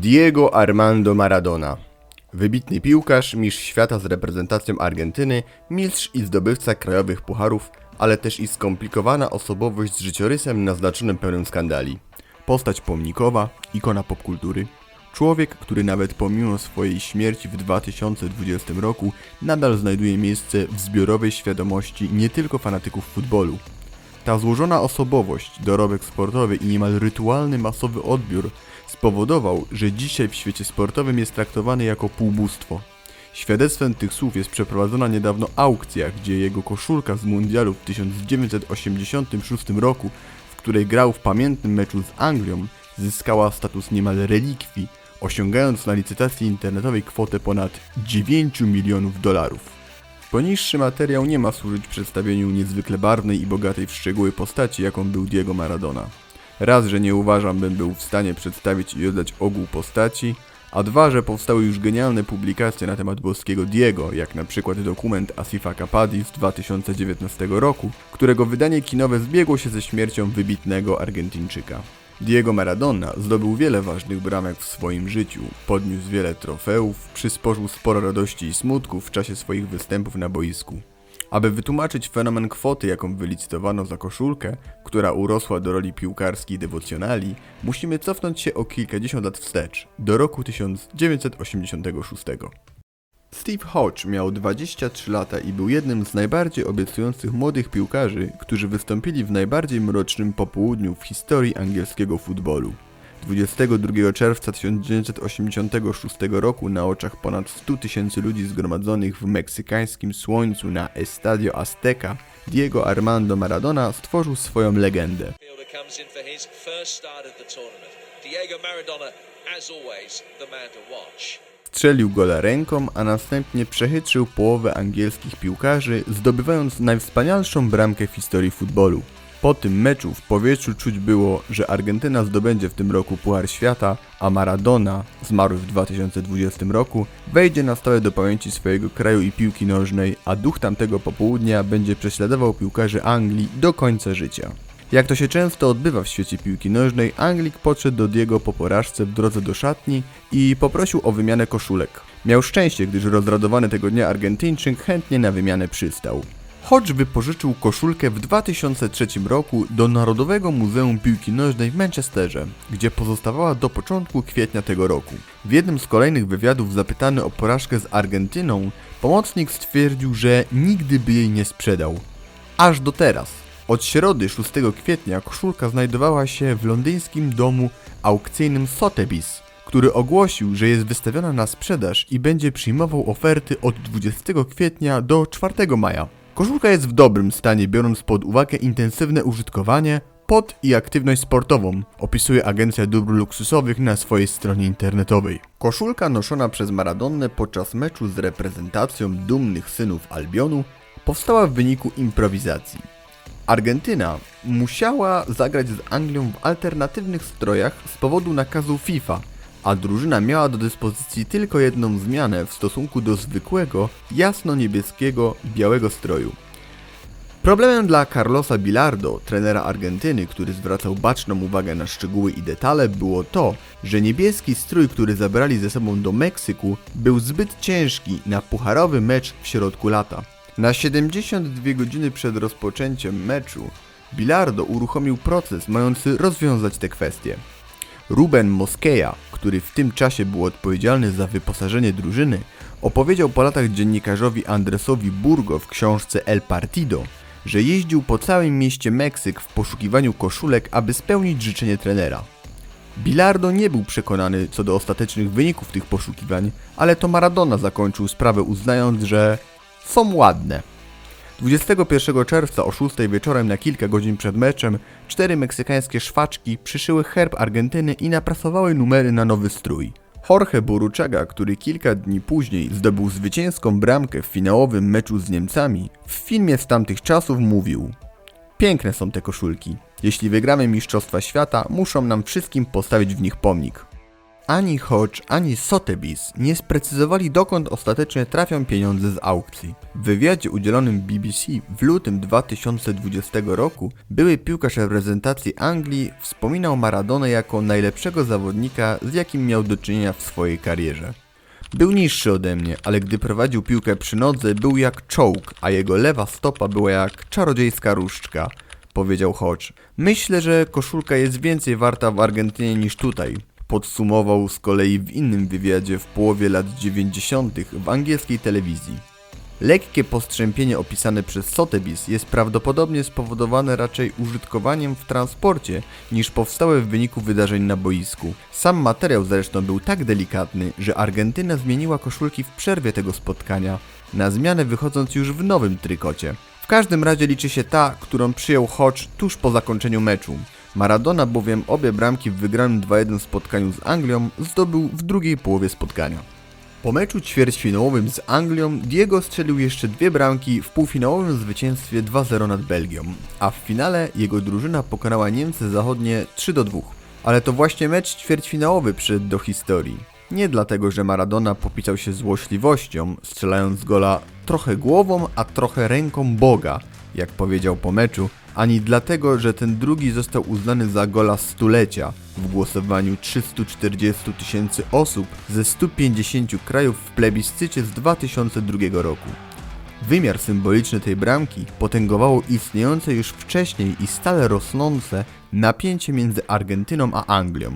Diego Armando Maradona. Wybitny piłkarz, mistrz świata z reprezentacją Argentyny, mistrz i zdobywca krajowych pucharów, ale też i skomplikowana osobowość z życiorysem naznaczonym pełnym skandali. Postać pomnikowa, ikona popkultury. Człowiek, który nawet pomimo swojej śmierci w 2020 roku nadal znajduje miejsce w zbiorowej świadomości nie tylko fanatyków futbolu. Ta złożona osobowość, dorobek sportowy i niemal rytualny masowy odbiór spowodował, że dzisiaj w świecie sportowym jest traktowany jako półbóstwo. Świadectwem tych słów jest przeprowadzona niedawno aukcja, gdzie jego koszulka z mundialu w 1986 roku, w której grał w pamiętnym meczu z Anglią, zyskała status niemal relikwii, osiągając na licytacji internetowej kwotę ponad 9 milionów dolarów. Poniższy materiał nie ma służyć przedstawieniu niezwykle barwnej i bogatej w szczegóły postaci, jaką był Diego Maradona. Raz, że nie uważam, bym był w stanie przedstawić i oddać ogół postaci, a dwa, że powstały już genialne publikacje na temat boskiego Diego, jak na przykład dokument Asifa Kapadi z 2019 roku, którego wydanie kinowe zbiegło się ze śmiercią wybitnego Argentyńczyka. Diego Maradona zdobył wiele ważnych bramek w swoim życiu, podniósł wiele trofeów, przysporzył sporo radości i smutku w czasie swoich występów na boisku. Aby wytłumaczyć fenomen kwoty, jaką wylicytowano za koszulkę, która urosła do roli piłkarskiej dewocjonali, musimy cofnąć się o kilkadziesiąt lat wstecz, do roku 1986. Steve Hodge miał 23 lata i był jednym z najbardziej obiecujących młodych piłkarzy, którzy wystąpili w najbardziej mrocznym popołudniu w historii angielskiego futbolu. 22 czerwca 1986 roku na oczach ponad 100 tysięcy ludzi zgromadzonych w meksykańskim słońcu na Estadio Azteca, Diego Armando Maradona stworzył swoją legendę. Diego Maradona, as always, the man to watch. Strzelił gola ręką, a następnie przechytrzył połowę angielskich piłkarzy, zdobywając najwspanialszą bramkę w historii futbolu. Po tym meczu w powietrzu czuć było, że Argentyna zdobędzie w tym roku Puchar Świata, a Maradona, zmarły w 2020 roku, wejdzie na stałe do pamięci swojego kraju i piłki nożnej, a duch tamtego popołudnia będzie prześladował piłkarzy Anglii do końca życia. Jak to się często odbywa w świecie piłki nożnej, Anglik podszedł do Diego po porażce w drodze do szatni i poprosił o wymianę koszulek. Miał szczęście, gdyż rozradowany tego dnia Argentyńczyk chętnie na wymianę przystał. Hodge wypożyczył koszulkę w 2003 roku do Narodowego Muzeum Piłki Nożnej w Manchesterze, gdzie pozostawała do początku kwietnia tego roku. W jednym z kolejnych wywiadów zapytany o porażkę z Argentyną, pomocnik stwierdził, że nigdy by jej nie sprzedał. Aż do teraz. Od środy 6 kwietnia koszulka znajdowała się w londyńskim domu aukcyjnym Sotheby's, który ogłosił, że jest wystawiona na sprzedaż i będzie przyjmował oferty od 20 kwietnia do 4 maja. Koszulka jest w dobrym stanie, biorąc pod uwagę intensywne użytkowanie, pot i aktywność sportową, opisuje agencja dóbr luksusowych na swojej stronie internetowej. Koszulka noszona przez Maradonnę podczas meczu z reprezentacją dumnych synów Albionu powstała w wyniku improwizacji. Argentyna musiała zagrać z Anglią w alternatywnych strojach z powodu nakazu FIFA, a drużyna miała do dyspozycji tylko jedną zmianę w stosunku do zwykłego, jasno-niebieskiego, białego stroju. Problemem dla Carlosa Bilardo, trenera Argentyny, który zwracał baczną uwagę na szczegóły i detale, było to, że niebieski strój, który zabrali ze sobą do Meksyku, był zbyt ciężki na pucharowy mecz w środku lata. Na 72 godziny przed rozpoczęciem meczu Bilardo uruchomił proces mający rozwiązać te kwestie. Ruben Mosqueira, który w tym czasie był odpowiedzialny za wyposażenie drużyny, opowiedział po latach dziennikarzowi Andresowi Burgo w książce El Partido, że jeździł po całym mieście Meksyk w poszukiwaniu koszulek, aby spełnić życzenie trenera. Bilardo nie był przekonany co do ostatecznych wyników tych poszukiwań, ale to Maradona zakończył sprawę uznając, że są ładne. 21 czerwca o 6 wieczorem na kilka godzin przed meczem cztery meksykańskie szwaczki przyszyły herb Argentyny i naprasowały numery na nowy strój. Jorge Boruchaga, który kilka dni później zdobył zwycięską bramkę w finałowym meczu z Niemcami, w filmie z tamtych czasów mówił Piękne są te koszulki. Jeśli wygramy Mistrzostwa Świata, muszą nam wszystkim postawić w nich pomnik. Ani Hodge, ani Sotheby's nie sprecyzowali dokąd ostatecznie trafią pieniądze z aukcji. W wywiadzie udzielonym BBC w lutym 2020 roku były piłkarz reprezentacji Anglii wspominał Maradonę jako najlepszego zawodnika, z jakim miał do czynienia w swojej karierze. Był niższy ode mnie, ale gdy prowadził piłkę przy nodze, był jak czołg, a jego lewa stopa była jak czarodziejska różdżka, powiedział Hodge. Myślę, że koszulka jest więcej warta w Argentynie niż tutaj. Podsumował z kolei w innym wywiadzie w połowie lat 90. w angielskiej telewizji. Lekkie postrzępienie opisane przez Sotheby's jest prawdopodobnie spowodowane raczej użytkowaniem w transporcie niż powstałe w wyniku wydarzeń na boisku. Sam materiał zresztą był tak delikatny, że Argentyna zmieniła koszulki w przerwie tego spotkania, na zmianę wychodząc już w nowym trykocie. W każdym razie liczy się ta, którą przyjął Hodge tuż po zakończeniu meczu. Maradona bowiem obie bramki w wygranym 2-1 spotkaniu z Anglią zdobył w drugiej połowie spotkania. Po meczu ćwierćfinałowym z Anglią Diego strzelił jeszcze dwie bramki w półfinałowym zwycięstwie 2-0 nad Belgią, a w finale jego drużyna pokonała Niemcy Zachodnie 3-2. Ale to właśnie mecz ćwierćfinałowy przyszedł do historii. Nie dlatego, że Maradona popisał się złośliwością, strzelając gola trochę głową, a trochę ręką Boga, jak powiedział po meczu, ani dlatego, że ten drugi został uznany za gola stulecia w głosowaniu 340 tysięcy osób ze 150 krajów w plebiscycie z 2002 roku. Wymiar symboliczny tej bramki potęgowało istniejące już wcześniej i stale rosnące napięcie między Argentyną a Anglią.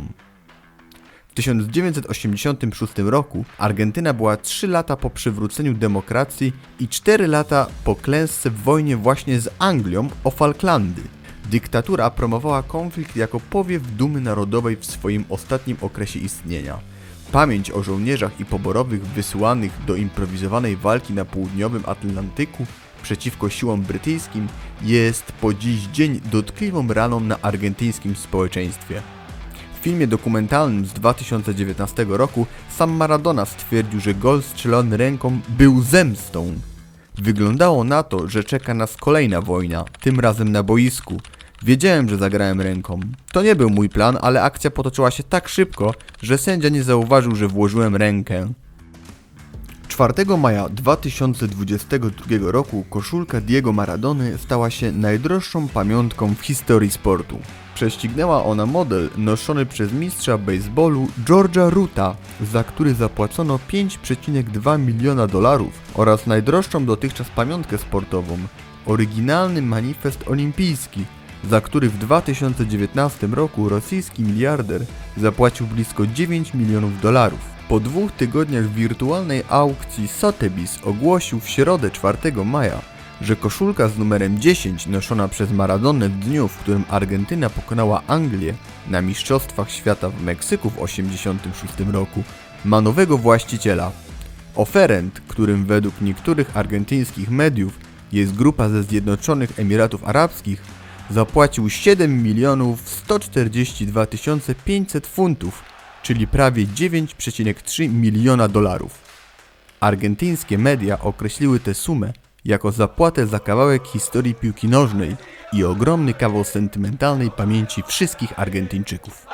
W 1986 roku Argentyna była 3 lata po przywróceniu demokracji i 4 lata po klęsce w wojnie właśnie z Anglią o Falklandy. Dyktatura promowała konflikt jako powiew dumy narodowej w swoim ostatnim okresie istnienia. Pamięć o żołnierzach i poborowych wysyłanych do improwizowanej walki na południowym Atlantyku przeciwko siłom brytyjskim jest po dziś dzień dotkliwą raną na argentyńskim społeczeństwie. W filmie dokumentalnym z 2019 roku sam Maradona stwierdził, że gol strzelony ręką był zemstą. Wyglądało na to, że czeka nas kolejna wojna, tym razem na boisku. Wiedziałem, że zagrałem ręką. To nie był mój plan, ale akcja potoczyła się tak szybko, że sędzia nie zauważył, że włożyłem rękę. 4 maja 2022 roku koszulka Diego Maradony stała się najdroższą pamiątką w historii sportu. Prześcignęła ona model noszony przez mistrza baseballu George'a Ruta, za który zapłacono 5,2 miliona dolarów oraz najdroższą dotychczas pamiątkę sportową, oryginalny manifest olimpijski, za który w 2019 roku rosyjski miliarder zapłacił blisko 9 milionów dolarów. Po dwóch tygodniach wirtualnej aukcji Sotheby's ogłosił w środę 4 maja, że koszulka z numerem 10 noszona przez Maradonę w dniu, w którym Argentyna pokonała Anglię na Mistrzostwach Świata w Meksyku w 1986 roku, ma nowego właściciela. Oferent, którym według niektórych argentyńskich mediów jest grupa ze Zjednoczonych Emiratów Arabskich, zapłacił 7 milionów 142 500 funtów, czyli prawie 9,3 miliona dolarów. Argentyńskie media określiły tę sumę jako zapłatę za kawałek historii piłki nożnej i ogromny kawał sentymentalnej pamięci wszystkich Argentyńczyków.